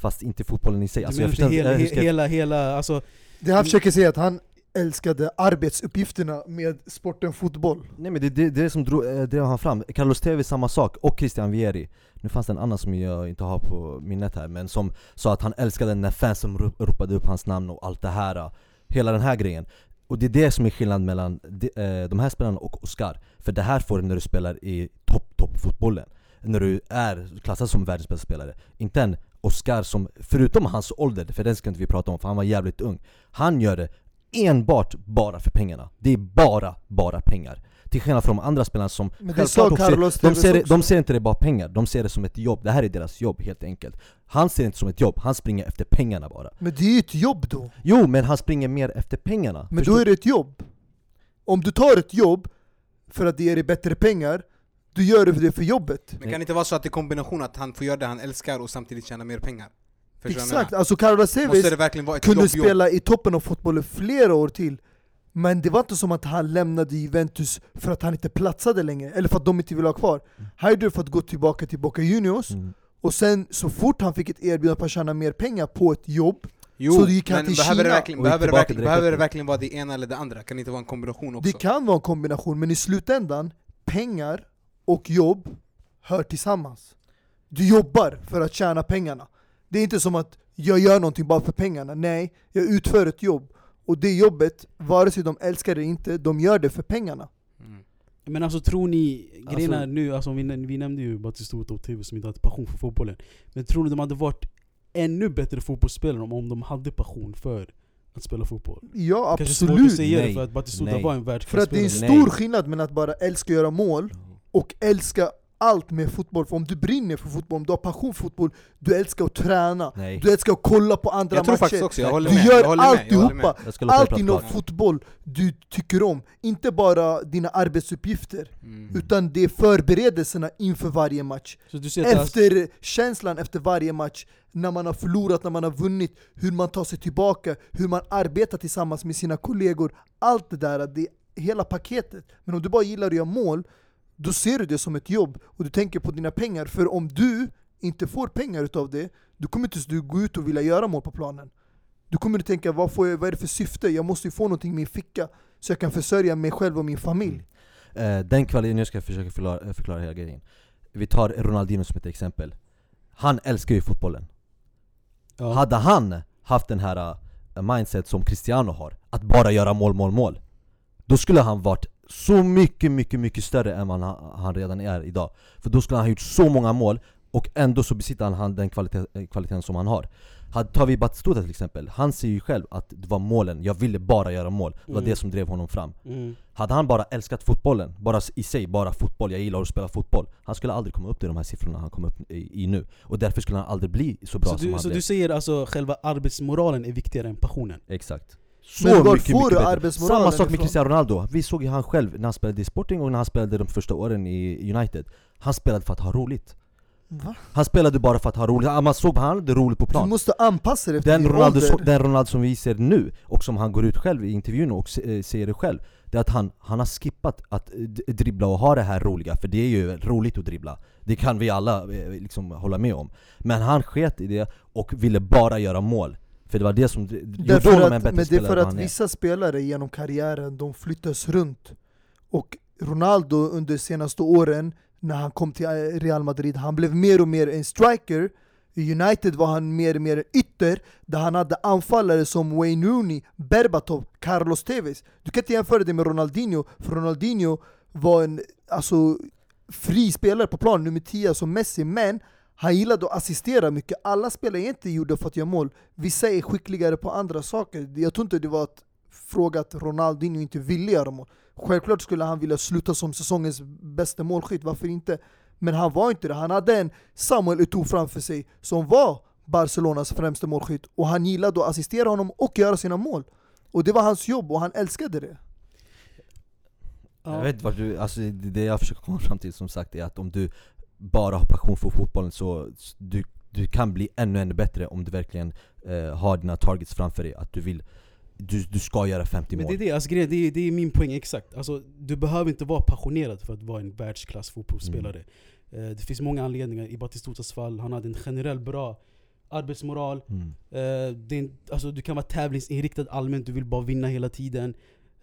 Fast inte fotbollen i sig. Alltså, jag förstår, hela, eh, he, ska jag- hela, hela, alltså Det han försöker säga är att han älskade arbetsuppgifterna med sporten fotboll. Nej men det är det, det som drog, eh, drev han fram, Carlos Tevez samma sak, och Christian Vieri. Nu fanns det en annan som jag inte har på minnet här, men som sa att han älskade när fansen ro- ropade upp hans namn och allt det här eh, Hela den här grejen. Och det är det som är skillnaden mellan de, eh, de här spelarna och Oscar. För det här får du när du spelar i topp fotbollen. När du är klassad som världens bästa spelare. Inte en Oscar som, förutom hans ålder, för den ska inte vi prata om för han var jävligt ung. Han gör det enbart bara för pengarna. Det är bara, bara pengar. Till skillnad från de andra spelarna som självklart ser, Carlos de, ser, också. de ser inte det bara pengar, de ser det som ett jobb, det här är deras jobb helt enkelt. Han ser det inte som ett jobb, han springer efter pengarna bara. Men det är ju ett jobb då. Jo men han springer mer efter pengarna. Men Förstår- då är det ett jobb. Om du tar ett jobb för att det ger dig bättre pengar, du gör det för jobbet. Men kan det inte vara så att det är kombination att han får göra det han älskar och samtidigt tjäna mer pengar? Förstår Exakt, alltså Carlos Tevez det verkligen kunde jobb, jobb? spela i toppen av fotbollen flera år till Men det var inte som att han lämnade Juventus för att han inte platsade längre, eller för att de inte ville ha kvar Han gjorde det för att gå tillbaka till Boca Juniors, Mm. och sen så fort han fick ett erbjudande på att tjäna mer pengar på ett jobb Jo, Så gick han men till behöver det, Kina verkligen, och gick behöver, det verkligen, behöver det verkligen vara det ena eller det andra? Kan det inte vara en kombination också? Det kan vara en kombination, men i slutändan, pengar och jobb hör tillsammans. Du jobbar för att tjäna pengarna. Det är inte som att jag gör någonting bara för pengarna. Nej, jag utför ett jobb. Och det jobbet, vare sig de älskar det eller inte, de gör det för pengarna. Mm. Men alltså tror ni, Alltså- grejen är nu, alltså, vi, vi nämnde ju Batistuta och TV som inte hade passion för fotbollen Men tror ni de hade varit ännu bättre fotbollsspelare om, om de hade passion för att spela fotboll? Ja, Kanske svårt att absolut. säga det Nej. för att Batistuta Nej. var en För världsklasspelare att det är en Nej. stor skillnad mellan att bara älska att göra mål och älska allt med fotboll. För om du brinner för fotboll, om du har passion för fotboll, du älskar att träna, Nej, du älskar att kolla på andra Jag tror matcher. faktiskt också, jag håller Du med. gör jag håller alltihopa. Allt inom fotboll du tycker om, inte bara dina arbetsuppgifter Mm. Utan det är förberedelserna inför varje match Så du ser att Efter känslan efter varje match När man har förlorat, när man har vunnit Hur man tar sig tillbaka, hur man arbetar tillsammans med sina kollegor Allt det där, det är hela paketet Men om du bara gillar att göra mål Då ser du det som ett jobb och du tänker på dina pengar För om du inte får pengar utav det Då kommer inte du gå ut och vilja göra mål på planen. Du kommer att tänka, vad, får jag, vad är det för syfte? Jag måste ju få någonting i min ficka Så jag kan försörja mig själv och min familj. Eh, den kvaliteten, nu ska jag försöka förklara, förklara hela grejen. Vi tar Ronaldinho som ett exempel. Han älskar ju fotbollen. Ja, Hade han haft den här eh, mindset som Cristiano har, att bara göra mål, mål, mål Då skulle han varit så mycket, mycket, mycket större än vad han, han redan är idag. För då skulle han ha gjort så många mål, och ändå så besitter han, han den kvalitet, eh, kvaliteten som han har. Tar vi Batistuta till exempel, han säger ju själv att det var målen, jag ville bara göra mål. Det var Mm. det som drev honom fram. Mm. hade han bara älskat fotbollen, bara i sig, bara fotboll, jag gillar att spela fotboll Han skulle aldrig komma upp till de här siffrorna han kom upp i, i nu. Och därför skulle han aldrig bli så bra Så, som du, han så blev. du säger alltså själva arbetsmoralen är viktigare än passionen? Exakt Men var mycket, får mycket du bättre. arbetsmoralen Samma sak med? Cristiano Ronaldo, vi såg ju han själv när han spelade i Sporting och när han spelade de första åren i United Han spelade för att ha roligt Va? Han spelade bara för att ha roligt, man såg han hade roligt på Du plan måste anpassa dig efter den Ronaldo, ålder. den Ronaldo som vi ser nu, och som han går ut själv i intervjun och se- eh, säger det själv Det är att han, han har skippat att eh, dribbla och ha det här roliga, för det är ju roligt att dribbla Det kan vi alla eh, liksom hålla med om Men han sket i det och ville bara göra mål För det var det som gjorde honom en bättre men det är spelare för att vissa spelare genom karriären, de flyttas runt. Och Ronaldo under senaste åren, när han kom till eh, Real Madrid, han blev mer och mer en striker. I United var han mer och mer ytter, där han hade anfallare som Wayne Rooney, Berbatov, Carlos Tevez. Du kan inte jämföra det med Ronaldinho, för Ronaldinho var en alltså, fri spelare på plan, nummer 10 som Messi, men han gillade att assistera mycket. Alla spelare är inte gjorda för att göra mål. Vissa är skickligare på andra saker. Jag tror inte det var att fråga att Ronaldinho inte ville göra mål. Självklart skulle han vilja sluta som säsongens bästa målskytt, varför inte? Men han var inte det. Han hade en Samuel Eto'o framför sig som var Barcelonas främsta målskytt och han gillade att assistera honom och göra sina mål. Och det var hans jobb och han älskade det. Jag vet vart du, alltså det det jag försöker komma fram till som sagt är att om du bara har passion för fotbollen så s- du, du kan bli ännu ännu bättre om du verkligen eh, har dina targets framför dig, att du vill du, du ska göra 50 Men mål det är det, alltså, grejen, det, är, det är min poäng exakt. Alltså, du behöver inte vara passionerad för att vara en världsklass fotbollsspelare. Mm. Eh, det finns många anledningar. I Batistutas fall, han hade en generell bra arbetsmoral. mm. Eh, det är, en- alltså, du kan vara tävlingsinriktad allmänt, du vill bara vinna hela tiden.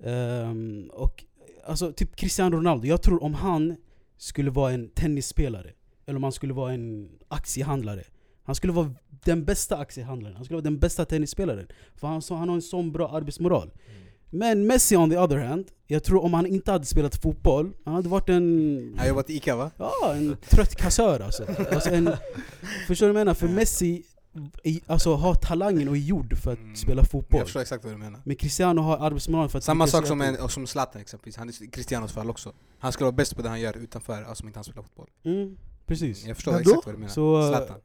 Ehm, och, alltså, typ Cristiano Ronaldo, jag tror om han skulle vara en tennisspelare, eller om han skulle vara en aktiehandlare. Han skulle vara den bästa aktiehandlaren, han skulle vara den bästa tennisspelaren. För han, så, han har en sån bra arbetsmoral. Men Messi on the other hand, jag tror om han inte hade spelat fotboll, han hade varit en... Han har jobbat i Ica va? Ja, en trött kassör alltså. alltså en, förstår du vad jag menar? För Messi i, alltså, har talangen och är gjord för att Mm. spela fotboll. Jag förstår exakt vad du menar. Men Cristiano har arbetsmoral för att Samma sak som, en, som Zlatan exempelvis, han är Cristianos fall också. Han ska vara bäst på det han gör utanför, alltså om inte han spelar fotboll. Mm, precis. Jag förstår Men exakt då? vad du menar. Så, eh, Zlatan.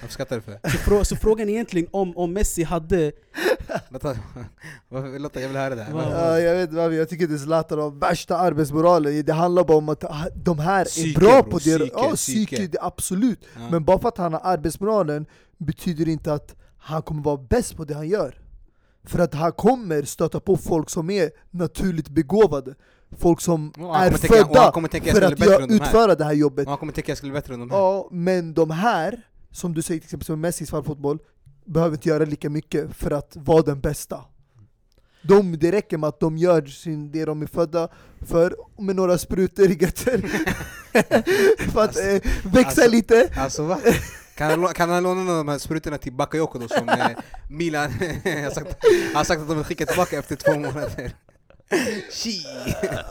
Varför skrattar du för? Så, frå, så frågan är egentligen om, om Messi hade... Lotta jag vill höra det här. Ja, jag vet varför, jag tycker det är Zlatan har värsta arbetsmoralen. Det handlar bara om att de här Psyke, är bra bro. på det. Psyke, Ja, psyke. psyke, det, absolut. Ja. Men bara för att han har arbetsmoralen betyder inte att han kommer vara bäst på det han gör. För att han kommer stöta på folk som är naturligt begåvade. Folk som är födda för att göra, de utföra det här jobbet. Och han kommer tänka jag skulle bli bättre än de här. Ja, men de här, som du säger till exempel som Messis fotboll, behöver inte göra lika mycket för att vara den bästa. De, det räcker med att de gör sin, det de är födda för, med några sprutor i götten. för att eh, växa alltså- lite. Alltså? Kan han, kan han låna de här sprutorna till Bakayoko då som eh, Milan har sagt, har sagt att de vill skicka tillbaka efter två månader?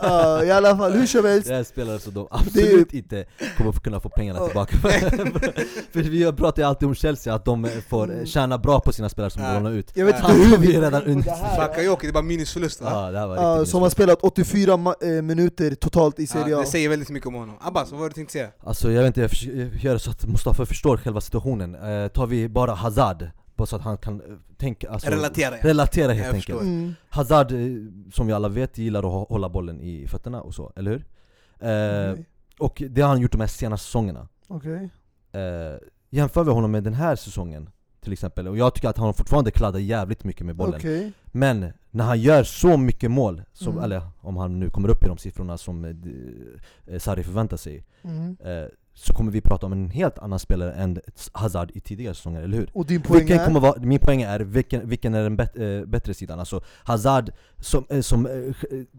Ja, I alla fall, hur som helst. Det är spelare som de absolut inte kommer att kunna få pengarna tillbaka För vi pratar ju alltid om Chelsea, att de får eh, tjäna bra på sina spelare som de lånar ut Jag vet inte hur Vi redan under Bakayoko, det är bara minusförlust va? Ja, det var riktigt som har spelat 84 ma- eh, minuter totalt i Serie A. det säger väldigt mycket om honom. Abbas, vad var det du tänkte säga? Alltså jag vet inte, jag gör så att Mustafa förstår själva situationen eh, Tar vi bara Hazard, bara så att han kan eh, tänka, alltså, Relatera ja. relatera helt enkelt Mm. Hazard, eh, som vi alla vet, gillar att hå- hålla bollen i fötterna och så, eller hur? Eh, Okej. Och det har han gjort de här senaste säsongerna Okej. eh, Jämför vi honom med den här säsongen till exempel, och jag tycker att han fortfarande kladdar jävligt mycket med bollen Okej. Men när han gör så mycket mål, som, Mm. eller om han nu kommer upp i de siffrorna som eh, eh, Sarri förväntar sig Mm. eh, Så kommer vi prata om en helt annan spelare än Hazard i tidigare säsonger, eller hur? Och din poäng Vilken är? kommer vara, min poäng är, vilken, vilken är den bet, eh, bättre sidan? Alltså Hazard som, eh, som eh,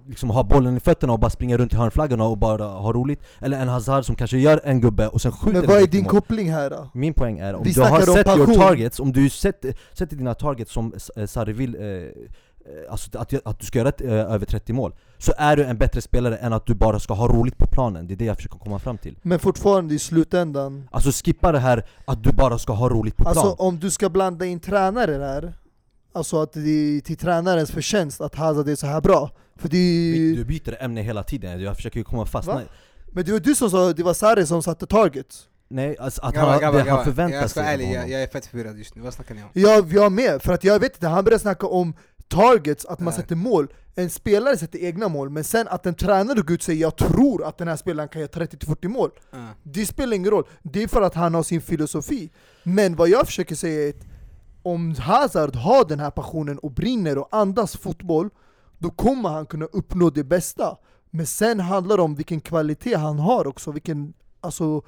liksom har bollen i fötterna och bara springer runt i hörnflaggorna och bara har roligt Eller en Hazard som kanske gör en gubbe och sen skjuter Men en vad är din mål. koppling här då? Min poäng är, om Vi du har sett your passion. targets, om du sätter, sätter dina targets som eh, Sarri vill, alltså att, att du ska göra ett, eh, över 30 mål Så är du en bättre spelare än att du bara ska ha roligt på planen, det är det jag försöker komma fram till. Men fortfarande i slutändan. Alltså skippa det här att du bara ska ha roligt på plan. Alltså om du ska blanda in tränare där Alltså att det är till tränarens förtjänst att Hazard är så här bra. För det är, Du byter ämne hela tiden, jag försöker ju komma fast. Men det var du som sa att det var Sarri som satte targets Nej, alltså att Grabbar, han, grabbar, det han grabbar. förväntar Jag ska vara sig ärlig, jag, jag är fett förvirrad just nu. Vad snackar ni om? Jag, jag med, för att jag vet inte, han började snacka om targets, att man Nej. sätter mål. En spelare sätter egna mål, men sen att en tränare går ut och säger 'Jag tror att den här spelaren kan göra 30-40 mål' Ja. Det spelar ingen roll, det är för att han har sin filosofi. Men vad jag försöker säga är att om Hazard har den här passionen och brinner och andas fotboll Då kommer han kunna uppnå det bästa. Men sen handlar det om vilken kvalitet han har också, vilken alltså,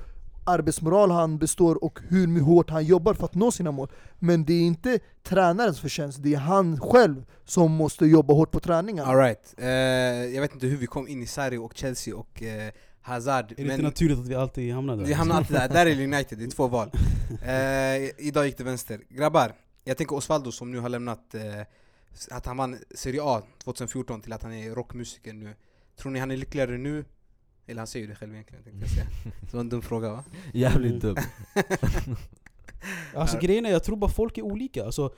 arbetsmoral han består och hur hårt han jobbar för att nå sina mål. Men det är inte tränarens förtjänst, det är han själv som måste jobba hårt på träningarna. Alright, eh, jag vet inte hur vi kom in i Sarri och Chelsea och eh, Hazard Är det inte naturligt att vi alltid hamnar där? Vi hamnar alltid där, där är United, det är två val. Eh, Idag gick det vänster. Grabbar, jag tänker Osvaldo som nu har lämnat Att han vann Serie A 2014 till att han är rockmusiker nu. Tror ni han är lyckligare nu? Eller han säger ju det själv egentligen tänkte jag säga Det var en dum fråga va? Jävligt Mm. dum. Alltså Ja. grejen är, jag tror bara folk är olika. Alltså,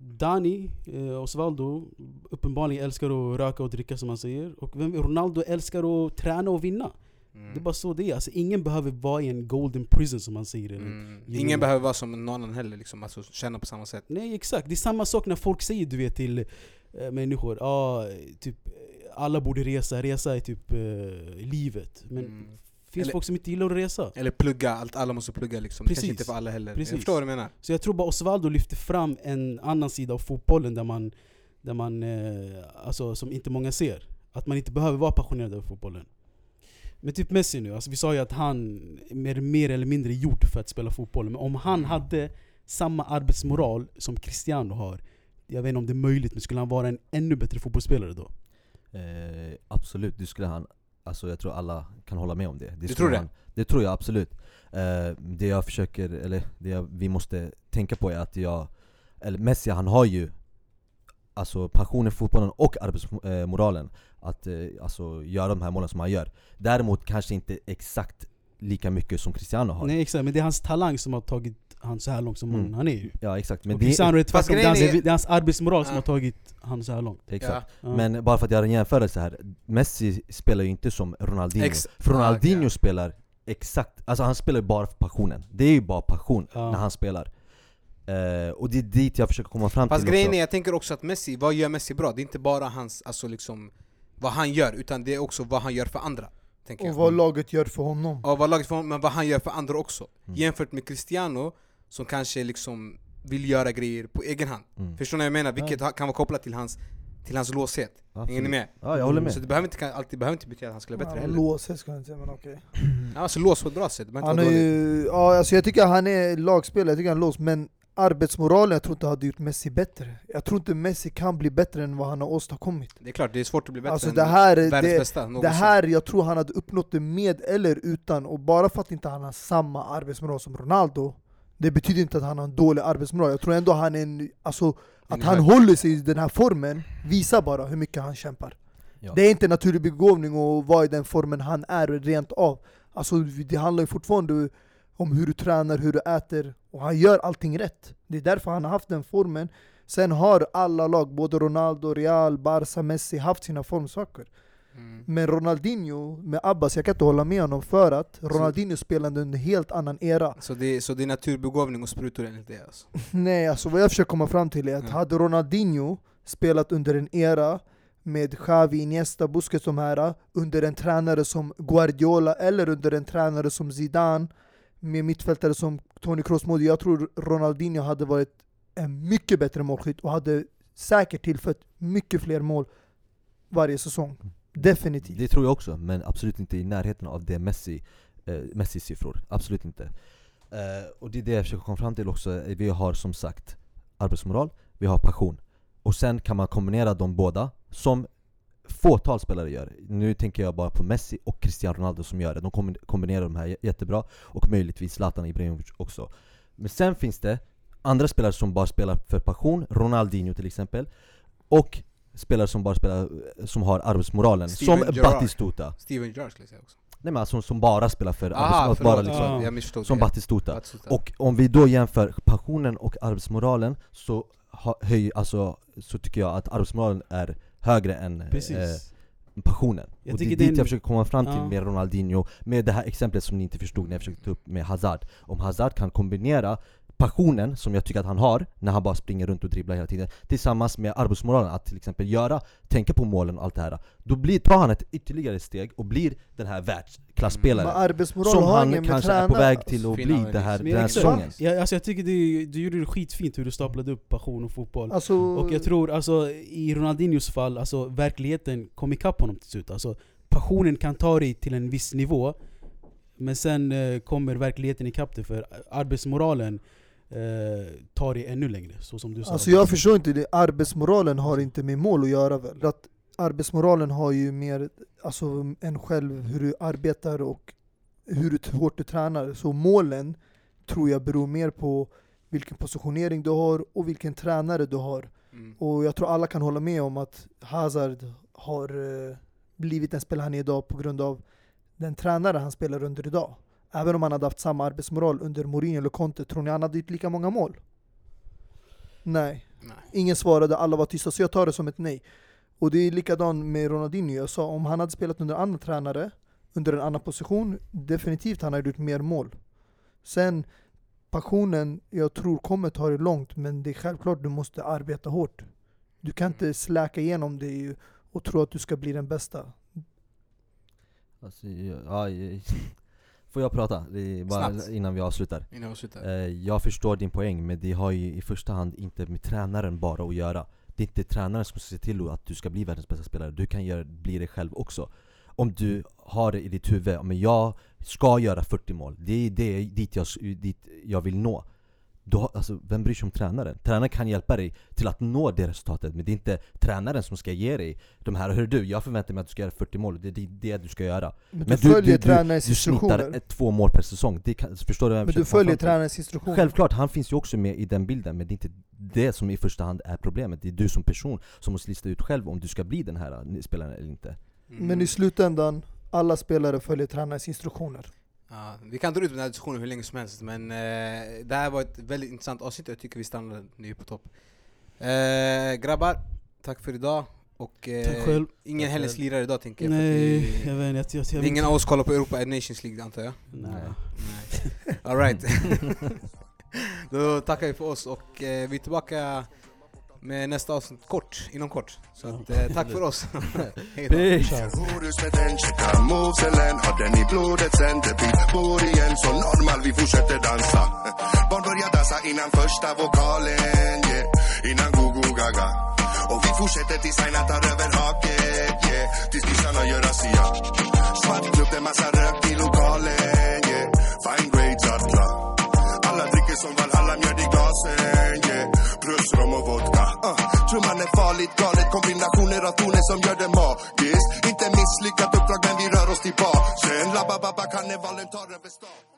Dani, eh, Osvaldo, uppenbarligen älskar att röka och dricka som man säger. Och vem, Ronaldo älskar att träna och vinna. Mm. Det är bara så det är. Alltså, ingen behöver vara i en golden prison som man säger. Mm. Ingen behöver vara som någon annan heller, liksom, alltså känna på samma sätt Nej exakt, det är samma sak när folk säger du vet till eh, människor, ah, typ alla borde resa, resa är typ eh, livet. Men Mm. finns Eller- folk som inte gillar att resa. Eller plugga, allt, alla måste plugga liksom, det kanske Precis. inte för alla heller Precis. Jag förstår vad du menar Så jag tror bara Osvaldo lyfter fram en annan sida av fotbollen där man, där man eh, alltså, som inte många ser. Att man inte behöver vara passionerad över fotbollen. Men typ Messi nu, alltså vi sa ju att han är mer, eller mindre gjord för att spela fotboll. Men om han hade samma arbetsmoral som Cristiano har, jag vet inte om det är möjligt, men skulle han vara en ännu bättre fotbollsspelare då? Eh, absolut, det skulle han Alltså jag tror alla kan hålla med om det, det skulle tror det? Han, det tror jag absolut. Eh, Det jag försöker, eller det jag, vi måste tänka på är att jag Eller Messi han har ju Alltså passionen för fotbollen och arbetsmoralen Att eh, alltså, göra de här målen som han gör. Däremot kanske inte exakt lika mycket som Cristiano har Nej exakt, men det är hans talang som har tagit han så här långt som Mm. han är ju. Ja exakt, men och det, Cristiano är Fast tvärtom, det är, hans, det är hans arbetsmoral som Ja. har tagit han så här långt. exakt. Ja. Men bara för att göra en jämförelse här, Messi spelar ju inte som Ronaldinho Ex- För Ronaldinho okej. spelar exakt, alltså han spelar ju bara för passionen Det är ju bara passion Ja. när han spelar Eh, Och det är dit jag försöker komma fram Fast till grejen också. är, jag tänker också att Messi, vad gör Messi bra? Det är inte bara hans, alltså liksom Vad han gör, utan det är också vad han gör för andra tänker Och jag. vad laget gör för honom Ja, vad laget för honom, men vad han gör för andra också Mm. Jämfört med Cristiano, som kanske liksom vill göra grejer på egen hand Mm. Förstår ni vad jag menar? Vilket ha- kan vara kopplat till hans, till hans låshet Hänger ni med? Ja jag håller med Så det behöver inte, alltid behöver inte betyda att han skulle vara bättre Ja, heller Låset ska jag inte säga men okej ja, Alltså lås på ett bra sätt, det behöver Han inte är ja, alltså jag tycker han är lagspelare, jag tycker han är låst Men arbetsmoralen jag tror inte hade gjort Messi bättre. Jag tror inte Messi kan bli bättre än vad han har åstadkommit. Det är klart, det är svårt att bli bättre Alltså än det här, världens det, bästa det här, jag tror han hade uppnått det med eller utan. Och bara för att inte han har samma arbetsmoral som Ronaldo Det betyder inte att han har en dålig arbetsmoral. Jag tror ändå han är en, alltså att En han håller sig i den här formen Visar bara hur mycket han kämpar. Ja. Det är inte naturlig begåvning att vara i den formen han är rent av. Alltså det handlar ju fortfarande om hur du tränar, hur du äter Och han gör allting rätt Det är därför han har haft den formen Sen har alla lag, både Ronaldo, Real, Barca, Messi haft sina formsvackor mm. Men Ronaldinho med Abbas, jag kan inte hålla med honom för att Ronaldinho spelade under en helt annan era så, det, så det är naturbegåvning och sprutor enligt det alltså. Nej, alltså vad jag försöker komma fram till är att Ja. hade Ronaldinho spelat under en era med Xavi, Iniesta, Busquets de här under en tränare som Guardiola eller under en tränare som Zidane med mittfältare som Toni Kroos Modric, jag tror Ronaldinho hade varit en mycket bättre målskytt och hade säkert tillfört mycket fler mål varje säsong. Definitivt. Det tror jag också, men absolut inte i närheten av det Messi, eh, Messis siffror. Absolut inte. Eh, och det är det jag försöker komma fram till också. Vi har som sagt arbetsmoral, vi har passion. Och sen kan man kombinera de båda, som fåtal spelare gör. Nu tänker jag bara på Messi och Cristiano Ronaldo som gör det. De kombi- kombinerar de här jättebra, och möjligtvis Zlatan Ibrahimovic också. Men sen finns det andra spelare som bara spelar för passion, Ronaldinho till exempel. Och spelare som bara spelar, som har arbetsmoralen, Steven som Gerrard. Batistuta. Steven Gerrard skulle jag säga också Nej men alltså som bara spelar för Aha, förlåt, bara liksom, Ja. som. Batistuta. Batistuta. Och om vi då jämför passionen och arbetsmoralen så, höj, alltså, så tycker jag att arbetsmoralen är högre än eh, passionen. Jag och det är dit en- jag försöker komma fram till Ja. med Ronaldinho, med det här exemplet som ni inte förstod när jag försökte ta upp med Hazard. Om Hazard kan kombinera passionen som jag tycker att han har när han bara springer runt och dribblar hela tiden Tillsammans med arbetsmoralen, att till exempel göra, tänka på målen och allt det här Då blir, tar han ett ytterligare steg och blir den här världsklasspelaren Men arbetsmoral Som har han med kanske är på väg till att bli det här, den här säsongen Ja, alltså jag tycker du, du gjorde det skitfint hur du staplade upp passion och fotboll. Alltså, Och jag tror alltså, i Ronaldinhos fall, alltså, verkligheten kom ikapp honom till slut. Alltså, passionen kan ta dig till en viss nivå, men sen eh, kommer verkligheten ikapp dig för arbetsmoralen eh, tar dig ännu längre. Så som du sa. Alltså jag förstår inte det, arbetsmoralen har inte med mål att göra väl? Att arbetsmoralen har ju mer alltså, en själv, hur du arbetar och hur du- hårt du tränar. Så målen tror jag beror mer på vilken positionering du har och vilken tränare du har. Mm. Och jag tror alla kan hålla med om att Hazard har eh, blivit den spelare han är idag på grund av den tränare han spelar under idag. Även om han hade haft samma arbetsmoral under Mourinho eller Conte, tror ni han hade gjort lika många mål? Nej. Nej. Ingen svarade, alla var tysta, så jag tar det som ett nej. Och det är likadant med Ronaldinho, jag sa om han hade spelat under andra tränare, under en annan position, definitivt han hade gjort mer mål. Sen, passionen, jag tror kommer ta det långt, men det är självklart du måste arbeta hårt. Du kan inte släka igenom det och tro att du ska bli den bästa. alltså, ja, ja, Får jag prata? Bara Snabbt. innan vi avslutar Innan vi slutar. Eh, Jag förstår din poäng, men det har ju i första hand inte med tränaren bara att göra Det är inte tränaren som ska se till att du ska bli världens bästa spelare, du kan göra, bli det själv också Om du har det i ditt huvud, men jag ska göra 40 mål, det är det, dit, jag, dit jag vill nå då, alltså, Vem bryr sig om tränaren? Tränaren kan hjälpa dig till att nå det resultatet, men det är inte tränaren som ska ge dig de här Hör du, jag förväntar mig att du ska göra 40 mål, det är det, du ska göra Men, Men du följer tränarens du snittar instruktioner. ett, två mål per säsong, det kan, förstår du Men du följer tränarens instruktioner. Självklart, han finns ju också med i den bilden men det är inte det som i första hand är problemet Det är du som person som måste lista ut själv om du ska bli den här eh, spelaren eller inte Mm. Men i slutändan, alla spelare följer tränarens instruktioner. Ja, vi kan dra ut den här diskussionen hur länge som helst men eh, det här var ett väldigt intressant avsnitt och jag tycker vi stannar nu på topp. Eh, grabbar, tack för idag. Och eh, Tack själv. ingen Tack helgens lirare idag tänker jag. Nej, det- jag vet inte. Jag, jag, jag, Ingen av oss kollar på Europa Nations League antar jag? Nej. Nej. Alright. Då tackar vi för oss och eh, vi är tillbaka med nästa avsnitt. Kort, inom kort. Så att, eh, tack för oss. Hej Och vi fortsätter tills Aina tar över haket yeah. Tills nissarna gör razzia. Svart klubb, det är massa rök i lokalen yeah. Fine grades alla Alla dricker som Valhalla, mjöd i glasen yeah. Plus rom och vodka uh. Trumman är farligt galet. Kombinationer av toner som gör det magiskt. Inte misslyckat uppdrag men vi rör oss tillbaka. Sen la ba karnevalen tar över stan.